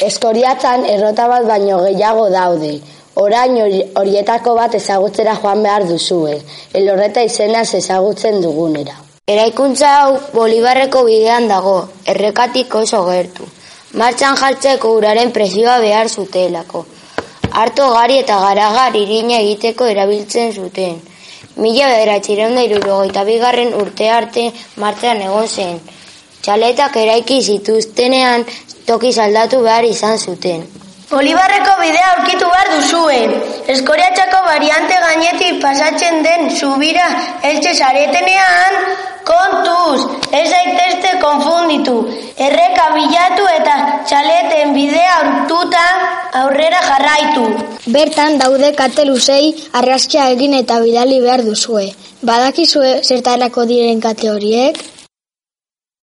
Eskoriatzan errota bat baino gehiago daude. Orain horietako bat ezagutzera joan behar duzue. Elorreta izenaz ezagutzen dugunera. Eraikuntza hau Bolibarreko bidean dago, errekatik oso gertu. Martxan jartzeko uraren presioa behar zutelako. Arto gari eta garagar irina egiteko erabiltzen zuten. Mila bederatxireun da bigarren urte arte martxan egon zen. Txaletak eraiki zituztenean toki saldatu behar izan zuten. Bolibarreko bidea aurkitu behar duzuen. Eskoriatxako variante gainetik pasatzen den zubira eltxe zaretenean, kontuz, ez zaitezte konfunditu. Erreka bilatu eta txaleten bidea aurtuta aurrera jarraitu. Bertan daude kateluzei arraskia egin eta bidali behar duzue. Badakizue zertarako diren kate horiek?